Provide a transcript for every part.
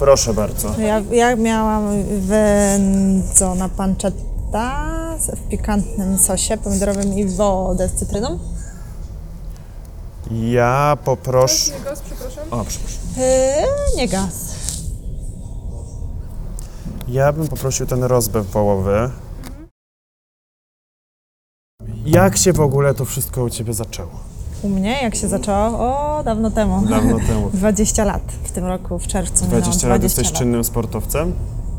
Proszę bardzo. Ja, ja miałam wędzona pancetta w pikantnym sosie pomidorowym i wodę z cytryną. Ja poproszę... Gos, przepraszam. O, przepraszam. Yy, nie gaz. Ja bym poprosił ten rozbew wołowy. Jak się w ogóle to wszystko u Ciebie zaczęło? U mnie jak się zaczęło? O, dawno temu. Dawno temu. 20 lat w tym roku, w czerwcu. minęło 20 lat jesteś czynnym sportowcem?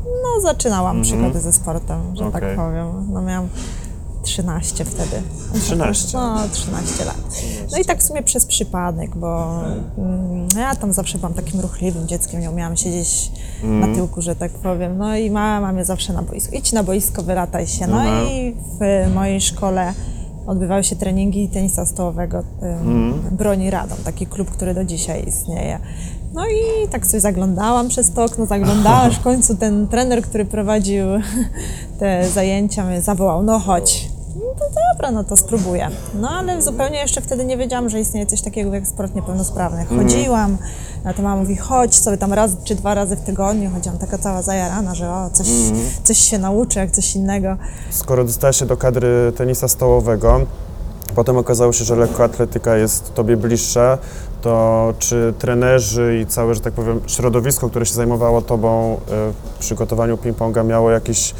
No, zaczynałam przygody ze sportem, że Okej. tak powiem. No, miałam 13 wtedy. 13? No, 13 lat. No i tak w sumie przez przypadek, bo mm, ja tam zawsze byłam takim ruchliwym dzieckiem, nie umiałam siedzieć na tyłku, że tak powiem. No i mama mnie zawsze na boisku. Idź na boisko, wylataj się. No Mhm. i w mojej szkole odbywały się treningi tenisa stołowego ym, Broni Radom, taki klub, który do dzisiaj istnieje. No i tak sobie zaglądałam przez to okno, zaglądałam, aż w końcu ten trener, który prowadził te zajęcia mnie zawołał, no chodź. No to dobra, no to spróbuję. No ale zupełnie jeszcze wtedy nie wiedziałam, że istnieje coś takiego jak sport niepełnosprawny. Chodziłam, na to mama mówi, chodź sobie tam raz czy dwa razy w tygodniu. Chodziłam taka cała zajarana, że o, coś, coś się nauczę, jak coś innego. Skoro dostałaś się do kadry tenisa stołowego, potem okazało się, że lekkoatletyka jest Tobie bliższa, to czy trenerzy i całe, że tak powiem, środowisko, które się zajmowało Tobą y, w przygotowaniu ping-ponga miało jakieś,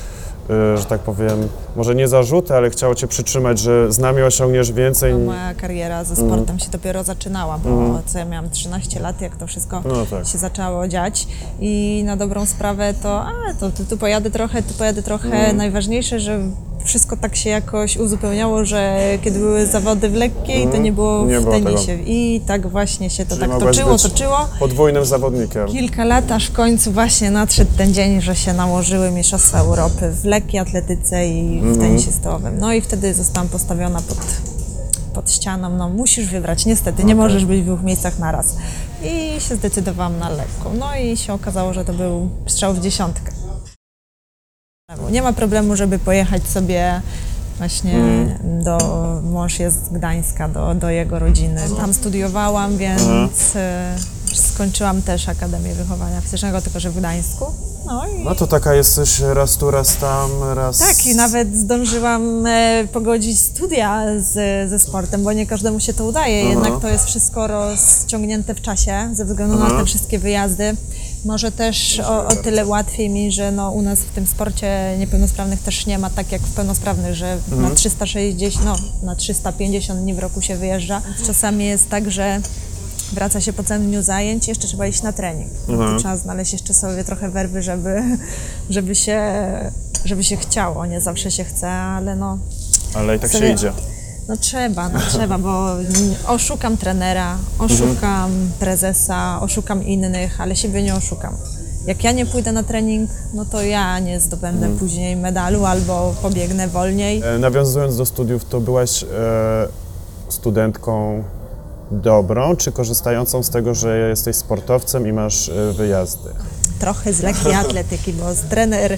że tak powiem, może nie zarzuty, ale chciało Cię przytrzymać, że z nami osiągniesz więcej? Moja kariera ze sportem się dopiero zaczynała, bo co ja miałam 13 lat, jak to wszystko No tak. się zaczęło dziać i na dobrą sprawę to, a, to tu, tu pojadę trochę, tu pojadę trochę. Najważniejsze, że wszystko tak się jakoś uzupełniało, że kiedy były zawody w lekkiej, to nie było Nie w było tenisie. I tak właśnie się to Czyli tak mogłaś toczyło, być toczyło. Podwójnym zawodnikiem. Kilka lat, aż w końcu właśnie nadszedł ten dzień, że się nałożyły Mistrzostwa Europy w lekkiej atletyce i w tenisie stołowym. No i wtedy zostałam postawiona pod, pod ścianą. No musisz wybrać, niestety, nie możesz być w dwóch miejscach naraz. I się zdecydowałam na lekką. No i się okazało, że to był strzał w dziesiątkę. Nie ma problemu, żeby pojechać sobie właśnie do, mąż jest z Gdańska, do, do jego rodziny. Tam studiowałam, więc e, skończyłam też Akademię Wychowania Fizycznego, tylko że w Gdańsku. No i No to taka jesteś raz tu, raz tam, raz... tak, i nawet zdążyłam e, pogodzić studia z, ze sportem, bo nie każdemu się to udaje. Jednak to jest wszystko rozciągnięte w czasie ze względu na te wszystkie wyjazdy. Może też o, o tyle łatwiej mi, że no, u nas w tym sporcie niepełnosprawnych też nie ma tak jak w pełnosprawnych, że na 360, no, na 350 dni w roku się wyjeżdża. Czasami jest tak, że wraca się po całym dniu zajęć, jeszcze trzeba iść na trening. To Trzeba znaleźć jeszcze sobie trochę werwy, żeby, żeby, się, żeby się chciało. Nie zawsze się chce, ale no, Ale i tak się Sobie- idzie. No trzeba, no trzeba, bo oszukam trenera, oszukam prezesa, oszukam innych, ale siebie nie oszukam. Jak ja nie pójdę na trening, no to ja nie zdobędę później medalu albo pobiegnę wolniej. E, Nawiązując do studiów, to byłaś e, studentką dobrą, czy korzystającą z tego, że jesteś sportowcem i masz e, wyjazdy? trochę z lekkiej atletyki, bo trener, y,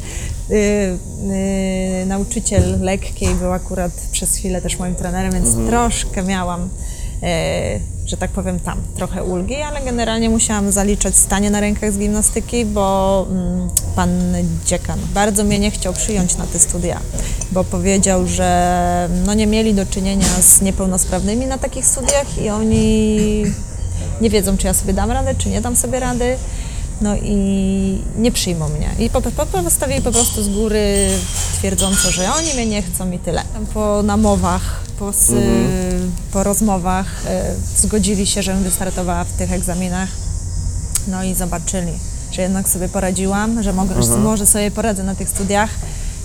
y, nauczyciel lekkiej był akurat przez chwilę też moim trenerem, więc troszkę miałam, y, że tak powiem, tam trochę ulgi, ale generalnie musiałam zaliczać stanie na rękach z gimnastyki, bo mm, pan dziekan bardzo mnie nie chciał przyjąć na te studia, bo powiedział, że no nie mieli do czynienia z niepełnosprawnymi na takich studiach i oni nie wiedzą, czy ja sobie dam radę, czy nie dam sobie rady. No i nie przyjmą mnie. I po, po, postawili po prostu z góry twierdząco, że oni mnie nie chcą i tyle. Po namowach, po, s- po rozmowach e, zgodzili się, żebym wystartowała w tych egzaminach. No i zobaczyli, że jednak sobie poradziłam, że mogę, że może sobie poradzę na tych studiach.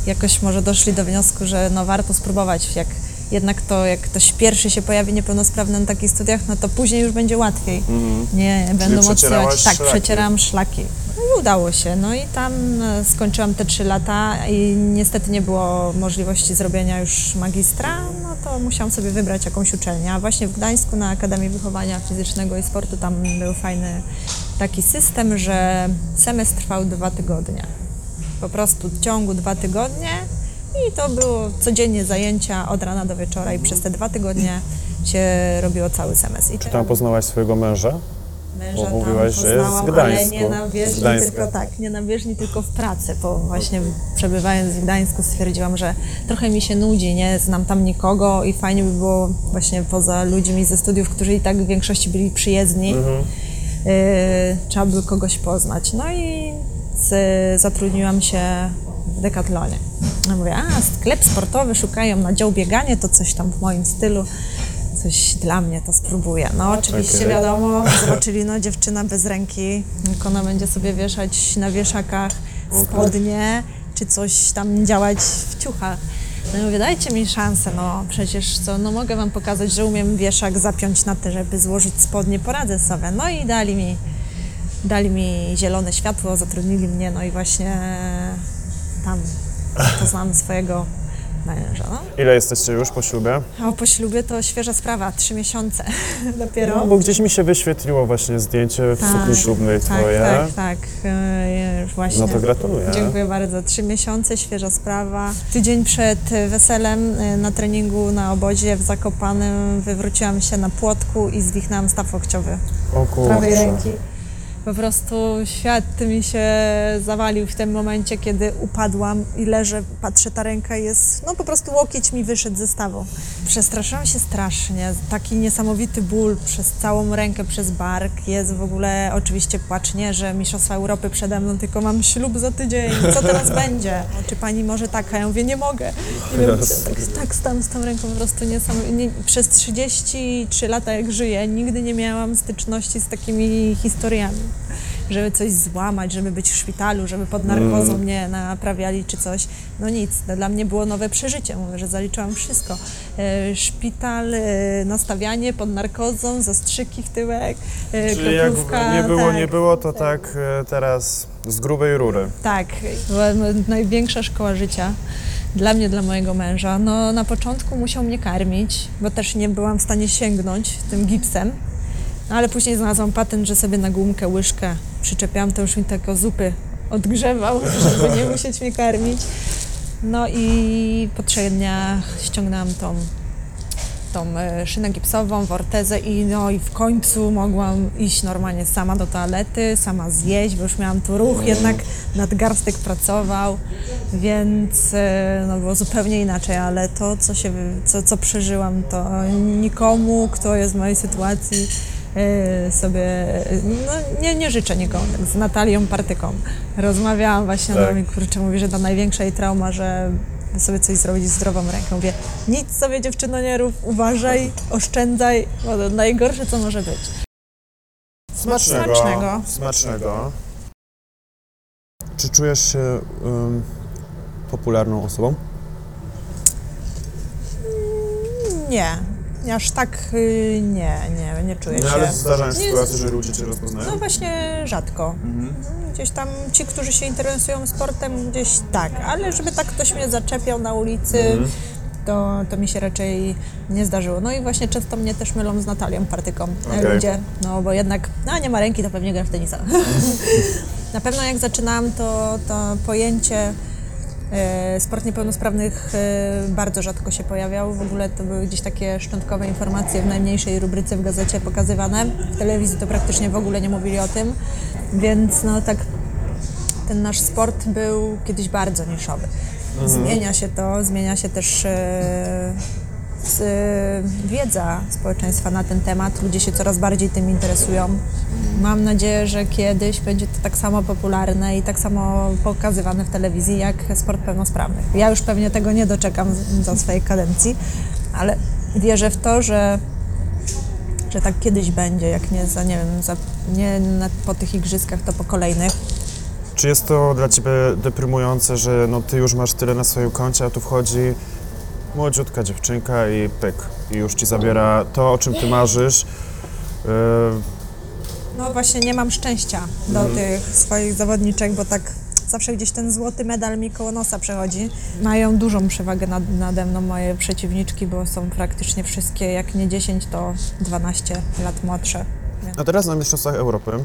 Jakoś może doszli do wniosku, że no warto spróbować. Jak jednak to, jak ktoś pierwszy się pojawi niepełnosprawny na takich studiach, no to później już będzie łatwiej. Nie będą odsyłać. Tak, szlaki. przecierałam szlaki. No i udało się. No i tam e, skończyłam te trzy lata i niestety nie było możliwości zrobienia już magistra, no to musiałam sobie wybrać jakąś uczelnię. A właśnie w Gdańsku na Akademii Wychowania Fizycznego i Sportu tam był fajny taki system, że semestr trwał dwa tygodnie. Po prostu w ciągu dwa tygodnie i to było codziennie zajęcia od rana do wieczora i przez te dwa tygodnie się robiło cały semestr. I Tam poznałaś swojego męża? Męża Bo mówiłaś, tam że jest z poznałam, ale Gdańsku. nie na Z bieżni, Gdańska. tylko tak, nie na bieżni, tylko w pracy, bo właśnie przebywając w Gdańsku stwierdziłam, że trochę mi się nudzi, nie znam tam nikogo i fajnie by było właśnie poza ludźmi ze studiów, którzy i tak w większości byli przyjezdni, Mhm. y, trzeba by kogoś poznać. No i z, zatrudniłam się w Decathlonie. No mówię, a sklep sportowy, szukają na dział bieganie, to coś tam w moim stylu. Coś dla mnie, to spróbuję. No oczywiście Okej. wiadomo, zobaczyli, no dziewczyna bez ręki, jak ona będzie sobie wieszać na wieszakach spodnie, czy coś tam działać w ciuchach. No i mówię, dajcie mi szansę, no przecież co, no mogę wam pokazać, że umiem wieszak zapiąć na te, żeby złożyć spodnie, poradzę sobie. No i dali mi, dali mi zielone światło, zatrudnili mnie, no i właśnie tam poznałam swojego męża. No. Ile jesteście już po ślubie? A po ślubie to świeża sprawa, trzy miesiące dopiero. No, bo gdzieś mi się wyświetliło właśnie zdjęcie w Tak, sukni ślubnej tak, twoje. tak, tak, e, właśnie. No to gratuluję. Dziękuję bardzo. Trzy miesiące, świeża sprawa. Tydzień przed weselem e, na treningu na obozie w Zakopanem wywróciłam się na płotku i zwichnęłam staw łokciowy O prawej kurczę. ręki. Po prostu świat mi się zawalił w tym momencie, kiedy upadłam i leżę, patrzę, ta ręka jest, no po prostu łokieć mi wyszedł ze stawu. Przestraszyłam się strasznie, taki niesamowity ból przez całą rękę, przez bark. Jest w ogóle oczywiście płacz, nie, że Mistrzostwa Europy przede mną, tylko mam ślub za tydzień, co teraz będzie? Czy pani może tak? A ja mówię, nie mogę. Nie wiem, tak, tak stałam z tą ręką po prostu niesamowicie. Nie, przez 33 lata jak żyję, nigdy nie miałam styczności z takimi historiami. Żeby coś złamać, żeby być w szpitalu, żeby pod narkozą mnie naprawiali czy coś. No nic, to dla mnie było nowe przeżycie. Mówię, że zaliczyłam wszystko. E, szpital, e, nastawianie pod narkozą, zastrzyki w tyłek, e, Czyli jak nie było, tak. nie było, to tak e, teraz z grubej rury. Tak, była największa szkoła życia dla mnie, dla mojego męża. No, na początku musiał mnie karmić, bo też nie byłam w stanie sięgnąć tym gipsem. No, ale później znalazłam patent, że sobie na gumkę, łyżkę przyczepiałam, to już mi tylko zupy odgrzewał, żeby nie musieć mnie karmić. No i po trzech dniach ściągnęłam tą tą e, szynę gipsową, wortezę i no i w końcu mogłam iść normalnie sama do toalety, sama zjeść, bo już miałam tu ruch, jednak nadgarstek pracował, więc e, no było zupełnie inaczej, ale to, co, się, co, co przeżyłam, to nikomu, kto jest w mojej sytuacji, sobie, no nie, nie życzę nikomu, tak z Natalią Partyką. Rozmawiałam właśnie, Tak. tak. no i kurczę, mówi, że to największa jej trauma, że sobie coś zrobić z zdrową ręką. Mówię, nic sobie dziewczyno nie rób, uważaj, oszczędzaj, bo to najgorsze co może być. Smacznego. Smacznego. Smacznego. Czy czujesz się em, popularną osobą? Nie, aż tak y, nie, nie, nie czuję No, się. ale zdarzają się Nie, sytuacje, że ludzie cię rozpoznają. No właśnie rzadko. Gdzieś tam ci, którzy się interesują sportem, gdzieś tak, ale żeby tak ktoś mnie zaczepiał na ulicy, to, to mi się raczej nie zdarzyło. No i właśnie często mnie też mylą z Natalią Partyką e, Okej. ludzie, no bo jednak, no nie ma ręki, to pewnie gra w tenisa. na pewno jak zaczynałam, to, to pojęcie sport niepełnosprawnych e, bardzo rzadko się pojawiał. W ogóle to były gdzieś takie szczątkowe informacje w najmniejszej rubryce w gazecie pokazywane. W telewizji to praktycznie w ogóle nie mówili o tym, więc no tak ten nasz sport był kiedyś bardzo niszowy. Zmienia się to, zmienia się też e, wiedza społeczeństwa na ten temat. Ludzie się coraz bardziej tym interesują. Mam nadzieję, że kiedyś będzie to tak samo popularne i tak samo pokazywane w telewizji jak sport pełnosprawnych. Ja już pewnie tego nie doczekam za swojej kadencji, ale wierzę w to, że że tak kiedyś będzie, jak nie za, nie wiem, za, nie na, po tych igrzyskach, to po kolejnych. Czy jest to dla ciebie deprymujące, że no, ty już masz tyle na swoim koncie, a tu wchodzi młodziutka dziewczynka i pyk, i już ci zabiera to, o czym ty marzysz. Yy, No właśnie nie mam szczęścia do tych swoich zawodniczek, bo tak zawsze gdzieś ten złoty medal mi koło nosa przechodzi. Mają dużą przewagę nad, nade mną moje przeciwniczki, bo są praktycznie wszystkie, jak nie 10, to 12 lat młodsze. A teraz na Mistrzostwach Europy. Eee,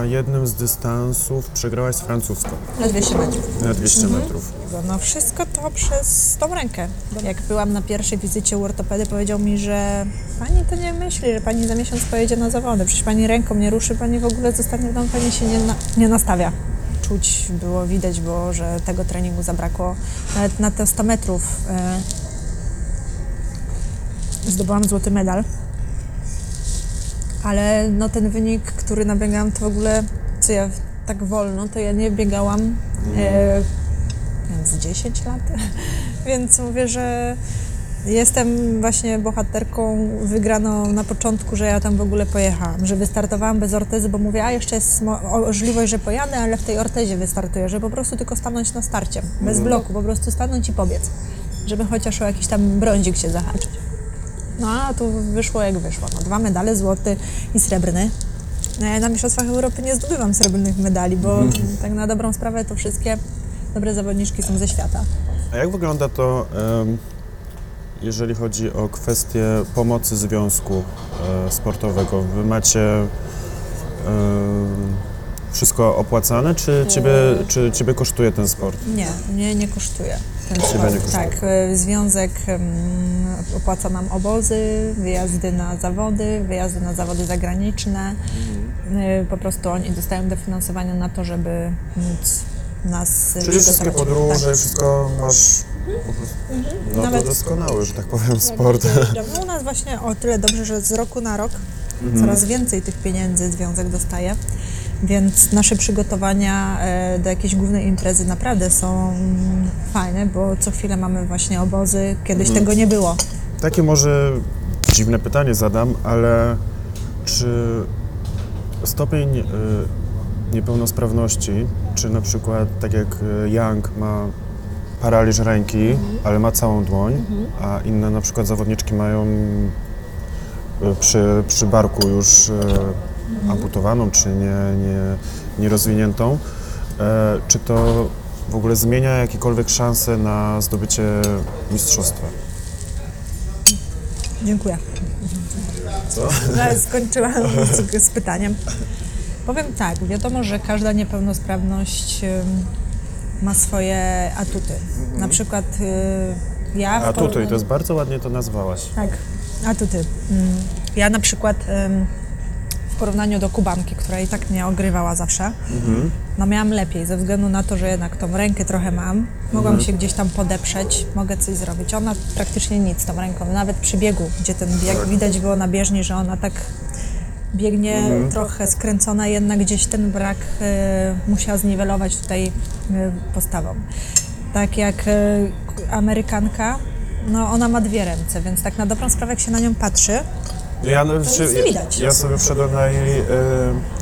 na jednym z dystansów przegrałaś z francuską Na 200 metrów. na 200 Mhm. metrów. No wszystko to przez tą rękę. Bo jak byłam na pierwszej wizycie u ortopedy, powiedział mi, że pani to nie myśli, że pani za miesiąc pojedzie na zawody. Przecież pani ręką nie ruszy, pani w ogóle zostanie w domu, pani się nie, na, nie nastawia. Czuć było, widać było, że tego treningu zabrakło. Nawet na te 100 metrów e, zdobyłam złoty medal. Ale no ten wynik, który nabiegałam, to w ogóle, co ja tak wolno, to ja nie biegałam e, więc 10 lat. Więc mówię, że jestem właśnie bohaterką wygraną na początku, że ja tam w ogóle pojechałam, że wystartowałam bez ortezy, bo mówię, a jeszcze jest mo- możliwość, że pojadę, ale w tej ortezie wystartuję, że po prostu tylko stanąć na starcie, bez bloku, po prostu stanąć i pobiec, żeby chociaż o jakiś tam brązik się zahaczyć. No a tu wyszło jak wyszło. No, dwa medale, złoty i srebrny. No, ja na Mistrzostwach Europy nie zdobywam srebrnych medali, bo tak na dobrą sprawę to wszystkie dobre zawodniczki są ze świata. A jak wygląda to, jeżeli chodzi o kwestię pomocy związku e, sportowego? Wy macie wszystko opłacane, czy ciebie, czy ciebie kosztuje ten sport? Nie, mnie nie kosztuje. Ten sport. nie kosztuje. Tak, e, związek opłaca nam obozy, wyjazdy na zawody, wyjazdy na zawody zagraniczne. E, Po prostu oni dostają dofinansowanie na to, żeby móc nas Czyli wszystkie przygotować. podróże, Tak. wszystko masz no Nawet- to doskonały, że tak powiem, sport. No u nas właśnie o tyle dobrze, że z roku na rok Mhm. coraz więcej tych pieniędzy związek dostaje, więc nasze przygotowania e, do jakiejś głównej imprezy naprawdę są fajne, bo co chwilę mamy właśnie obozy, kiedyś Mhm. tego nie było. Takie może dziwne pytanie zadam, ale czy stopień y, niepełnosprawności, czy na przykład tak jak y, Young ma paraliż ręki, ale ma całą dłoń, a inne na przykład zawodniczki mają y, przy, przy barku już y, amputowaną, czy nie, nie, nierozwiniętą, e, czy to w ogóle zmienia jakiekolwiek szanse na zdobycie mistrzostwa? Dziękuję. Co? No, skończyłam z, z pytaniem. Powiem tak, wiadomo, że każda niepełnosprawność ma swoje atuty. Na przykład y, ja... w A tutaj, porównaniu- to jest bardzo ładnie to nazwałaś. Tak, atuty. Mm. Ja na przykład porównaniu do Kubanki, która i tak mnie ogrywała zawsze, no miałam lepiej ze względu na to, że jednak tą rękę trochę mam. Mogłam się gdzieś tam podeprzeć, mogę coś zrobić. Ona praktycznie nic tą ręką, nawet przy biegu, gdzie ten bieg widać było na bieżni, że ona tak biegnie trochę skręcona, jednak gdzieś ten brak y, musiała zniwelować tutaj y, postawą. Tak jak y, Amerykanka, no ona ma dwie ręce, więc tak na dobrą sprawę jak się na nią patrzy, Ja, no, nie widać. ja sobie wszedłem na jej, e,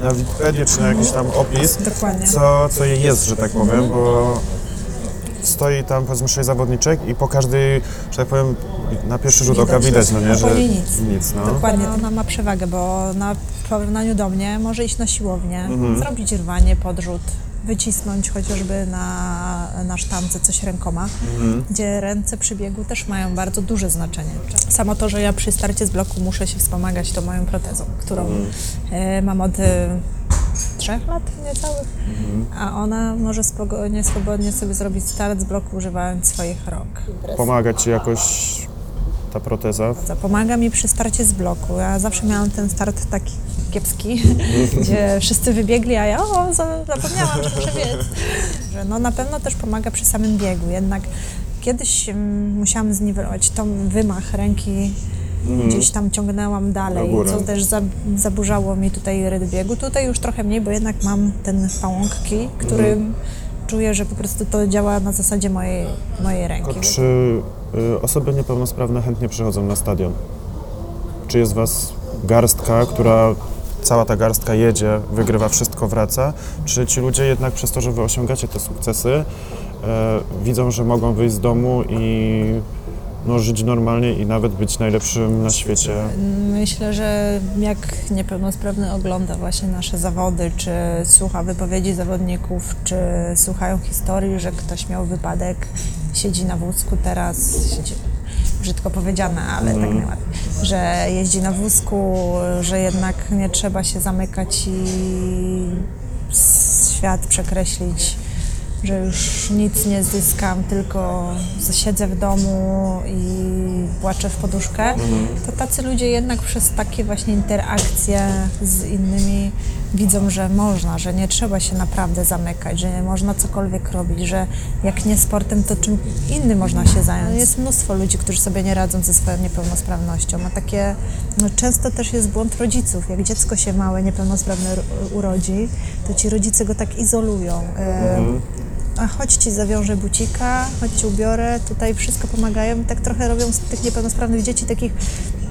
na Wikipedię, czy na jakiś tam opis, Dokładnie. co, co jej jest, że tak powiem, bo stoi tam powiedzmy sześć zawodniczek i po każdej, że tak powiem, na pierwszy rzut oka widać, no nie, że nic. nic no. Dokładnie, ona ma przewagę, bo na, w porównaniu do mnie może iść na siłownię, Mhm. zrobić rwanie, podrzut, wycisnąć chociażby na, na sztance coś rękoma, Mhm. gdzie ręce przy biegu też mają bardzo duże znaczenie. Samo to, że ja przy starcie z bloku muszę się wspomagać tą moją protezą, którą Mhm. e, mam od e, trzech lat niecałych, Mhm. a ona może spokojnie, swobodnie sobie zrobić start z bloku używając swoich rąk. Pomaga ci jakoś ta proteza? Pomaga mi przy starcie z bloku. Ja zawsze miałam ten start taki kiepski, gdzie wszyscy wybiegli, a ja o, za- zapomniałam, że muszę biec. Że no na pewno też pomaga przy samym biegu. Jednak kiedyś mm, musiałam zniwelować tą wymach ręki, gdzieś tam ciągnęłam dalej, co też za, zaburzało mi tutaj rytm biegu. Tutaj już trochę mniej, bo jednak mam ten pałąk kij, który czuję, że po prostu to działa na zasadzie mojej, mojej ręki. Czy y, osoby niepełnosprawne chętnie przychodzą na stadion? Czy jest was garstka, która cała ta garstka jedzie, wygrywa wszystko, wraca? Czy ci ludzie jednak przez to, że wy osiągacie te sukcesy, e, widzą, że mogą wyjść z domu i no, żyć normalnie i nawet być najlepszym na świecie? Myślę, że jak niepełnosprawny ogląda właśnie nasze zawody, czy słucha wypowiedzi zawodników, czy słuchają historii, że ktoś miał wypadek, siedzi na wózku teraz, siedzi, brzydko powiedziane, ale tak najładniej, że jeździ na wózku, że jednak nie trzeba się zamykać i świat przekreślić, że już nic nie zyskam, tylko siedzę w domu i płaczę w poduszkę, to tacy ludzie jednak przez takie właśnie interakcje z innymi widzą, że można, że nie trzeba się naprawdę zamykać, że można cokolwiek robić, że jak nie sportem, to czym innym można się zająć. Jest mnóstwo ludzi, którzy sobie nie radzą ze swoją niepełnosprawnością, a takie, no często też jest błąd rodziców. Jak dziecko się małe, niepełnosprawne ro- urodzi, to ci rodzice go tak izolują. E, a chodź ci zawiążę bucika, chodź ci ubiorę, tutaj wszystko pomagają i tak trochę robią z tych niepełnosprawnych dzieci takich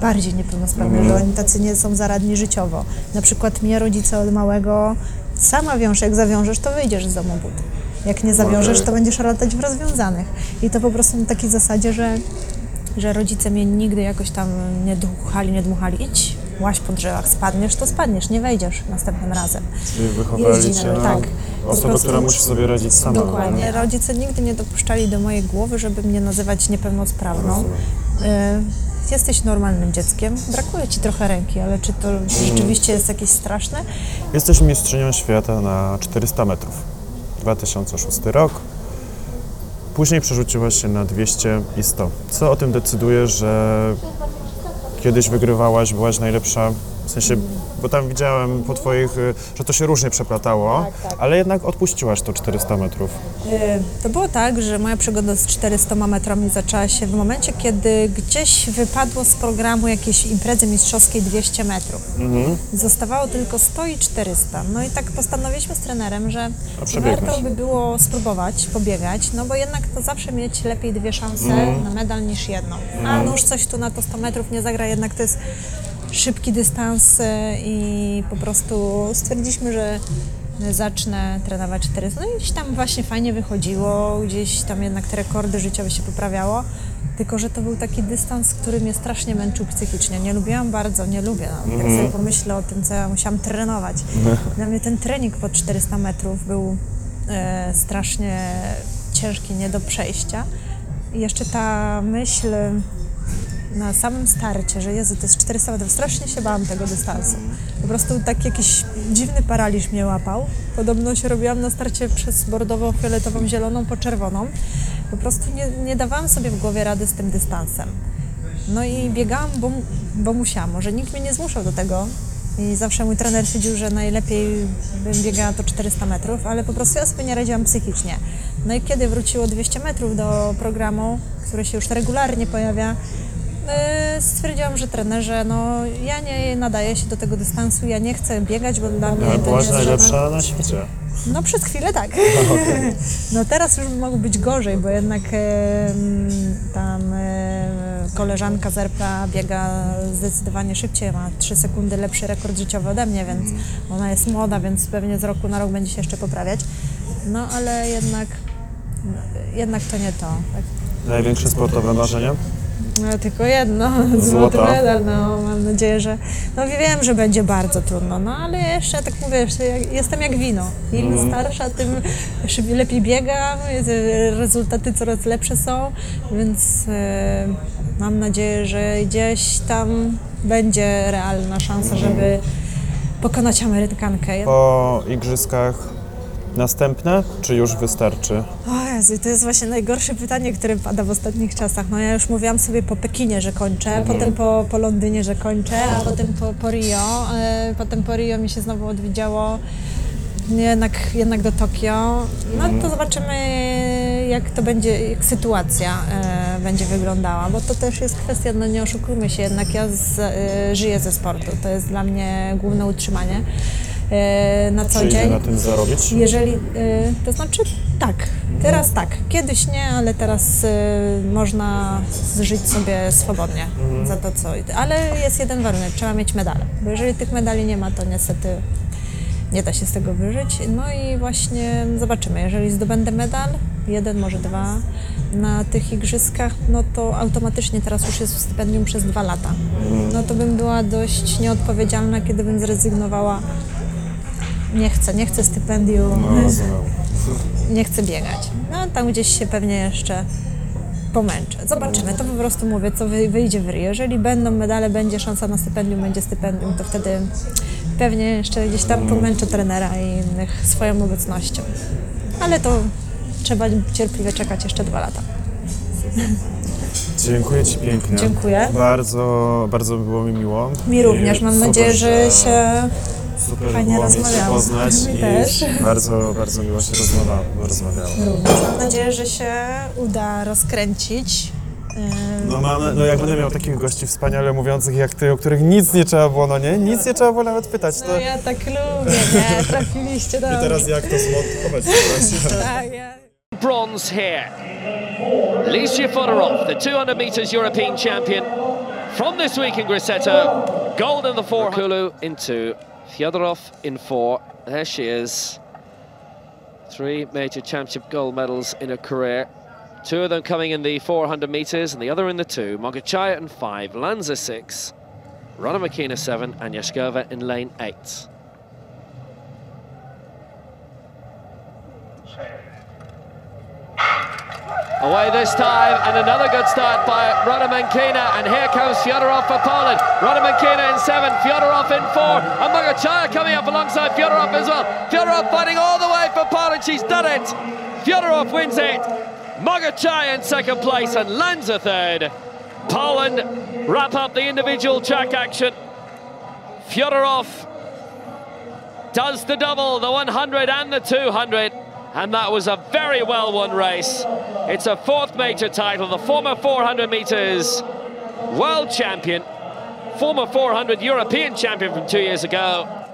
bardziej niepełnosprawnych, że oni tacy nie są zaradni życiowo. Na przykład mnie rodzice od małego sama wiąż, jak zawiążesz, to wyjdziesz z domu but. Jak nie zawiążesz, to będziesz latać w rozwiązanych. I to po prostu na takiej zasadzie, że, że rodzice mnie nigdy jakoś tam nie dmuchali, nie dmuchali. Idź, łaź po drzewach, spadniesz, to spadniesz, nie wejdziesz następnym razem. Czyli wychowali cię na- tak. Osobę, która musi sobie radzić sama. Dokładnie. Rodzice nigdy nie dopuszczali do mojej głowy, żeby mnie nazywać niepełnosprawną. Y, Jesteś normalnym dzieckiem, brakuje ci trochę ręki, ale czy to rzeczywiście jest jakieś straszne? Jesteś mistrzynią świata na 400 metrów. 2006 rok. Później przerzuciłaś się na 200 i 100. Co o tym decyduje, że kiedyś wygrywałaś, byłaś najlepsza? W sensie, bo tam widziałem po twoich, y, że to się różnie przeplatało, Tak, tak. ale jednak odpuściłaś to 400 metrów. Y, To było tak, że moja przygoda z 400 metrami zaczęła się w momencie, kiedy gdzieś wypadło z programu jakiejś imprezy mistrzowskiej 200 metrów. Zostawało tylko 100 i 400. No i tak postanowiliśmy z trenerem, że warto by było spróbować, pobiegać, no bo jednak to zawsze mieć lepiej dwie szanse na medal niż jedną. A nóż coś tu na to 100 metrów nie zagra, jednak to jest szybki dystans y, i po prostu stwierdziliśmy, że zacznę trenować 400. No i gdzieś tam właśnie fajnie wychodziło, gdzieś tam jednak te rekordy życiowe się poprawiało. Tylko, że to był taki dystans, który mnie strasznie męczył psychicznie. Nie lubiłam bardzo, nie lubię. No. Jak sobie pomyślę o tym, co ja musiałam trenować. Dla mnie ten trening po 400 metrów był e, strasznie ciężki, nie do przejścia. I jeszcze ta myśl na samym starcie, że Jezu, to jest 400 metrów, strasznie się bałam tego dystansu. Po prostu tak jakiś dziwny paraliż mnie łapał. Podobno się robiłam na starcie przez bordową, fioletową, zieloną po czerwoną. Po prostu nie, nie dawałam sobie w głowie rady z tym dystansem. No i biegałam, bo, bo musiałam. Może nikt mnie nie zmuszał do tego. I zawsze mój trener twierdził, że najlepiej bym biegała to 400 metrów, ale po prostu ja sobie nie radziłam psychicznie. No i kiedy wróciło 200 metrów do programu, który się już regularnie pojawia, stwierdziłam, że trenerze, no ja nie nadaję się do tego dystansu, ja nie chcę biegać, bo dla mnie Ale to byłaś nie jest żadna- najlepsza na świecie. no przez chwilę tak. No teraz już mogło być gorzej, bo jednak e, tam e, koleżanka z RPA biega zdecydowanie szybciej, ma 3 sekundy lepszy rekord życiowy ode mnie, więc ona jest młoda, więc pewnie z roku na rok będzie się jeszcze poprawiać. No ale jednak, jednak to nie to. Tak. Największe sportowe marzenie? No, tylko jedno, złoty Złota. medal, no mam nadzieję, że, no wiem, że będzie bardzo trudno, no ale jeszcze tak mówię, jeszcze jak, jestem jak wino, im starsza, tym szybciej, lepiej biegam, jest- rezultaty coraz lepsze są, więc e, mam nadzieję, że gdzieś tam będzie realna szansa, żeby pokonać Amerykankę. Po igrzyskach następne, czy już wystarczy? O Jezu, to jest właśnie najgorsze pytanie, które pada w ostatnich czasach. No ja już mówiłam sobie po Pekinie, że kończę, potem po, po Londynie, że kończę, a potem po, po Rio. E, potem po Rio mi się znowu odwiedziało jednak, jednak do Tokio. No to zobaczymy, jak to będzie, jak sytuacja e, będzie wyglądała, bo to też jest kwestia, no nie oszukujmy się, jednak ja z, e, żyję ze sportu. To jest dla mnie główne utrzymanie na co Czy dzień. na tym zarobić? Jeżeli, y, to znaczy tak, teraz tak, kiedyś nie, ale teraz y, można żyć sobie swobodnie za to, co. Ale jest jeden warunek, trzeba mieć medale, bo jeżeli tych medali nie ma, to niestety nie da się z tego wyżyć. No i właśnie zobaczymy, jeżeli zdobędę medal, jeden, może dwa na tych igrzyskach, no to automatycznie teraz już jest stypendium przez dwa lata. No to bym była dość nieodpowiedzialna, kiedy bym zrezygnowała nie chcę, nie chcę stypendium, No, nie chcę biegać. No tam gdzieś się pewnie jeszcze pomęczę. Zobaczymy, to po prostu mówię, co wy- wyjdzie w Rio. Jeżeli będą medale, będzie szansa na stypendium, będzie stypendium, to wtedy pewnie jeszcze gdzieś tam pomęczę trenera i innych swoją obecnością. Ale to trzeba cierpliwie czekać jeszcze dwa lata. Dziękuję Ci pięknie. Dziękuję. Bardzo, bardzo było mi miło. Mi również. Mam nadzieję, że się super fajnie było rozmawiało. poznać i też. bardzo, bardzo miło się rozmawia, rozmawiało. Mam nadzieję, że się uda rozkręcić. Ym, No, mam, no jak będę miał takich gości wspaniale mówiących jak Ty, o których nic nie trzeba było, no nie? Nic nie trzeba było nawet pytać. To... No ja tak lubię, nie? Trafiliście do I teraz jak to zmontować? Tak, ja... bronze here. Alicia Fodorov, the 200 meters European champion from this week in Grosseto. Gold in the four. Kulu into Fyodorov in four. There she is. Three major championship gold medals in her career. Two of them coming in the 400 meters and the other in the two. Mogachaya in five, Lanza six, Ronna Makina seven, and Yashkova in lane eight. Away this time, and another good start by Rodamankina. And here comes Fyodorov for Poland. Rodamankina in seven, Fyodorov in four, and Mogachaya coming up alongside Fyodorov as well. Fyodorov fighting all the way for Poland. She's done it. Fyodorov wins it. Mogachaya in second place and Lanza third. Poland wrap up the individual track action. Fyodorov does the double, the 100 and the 200. And that was a very well won race. It's a fourth major title. The former 400 meters world champion, former 400 European champion from two years ago,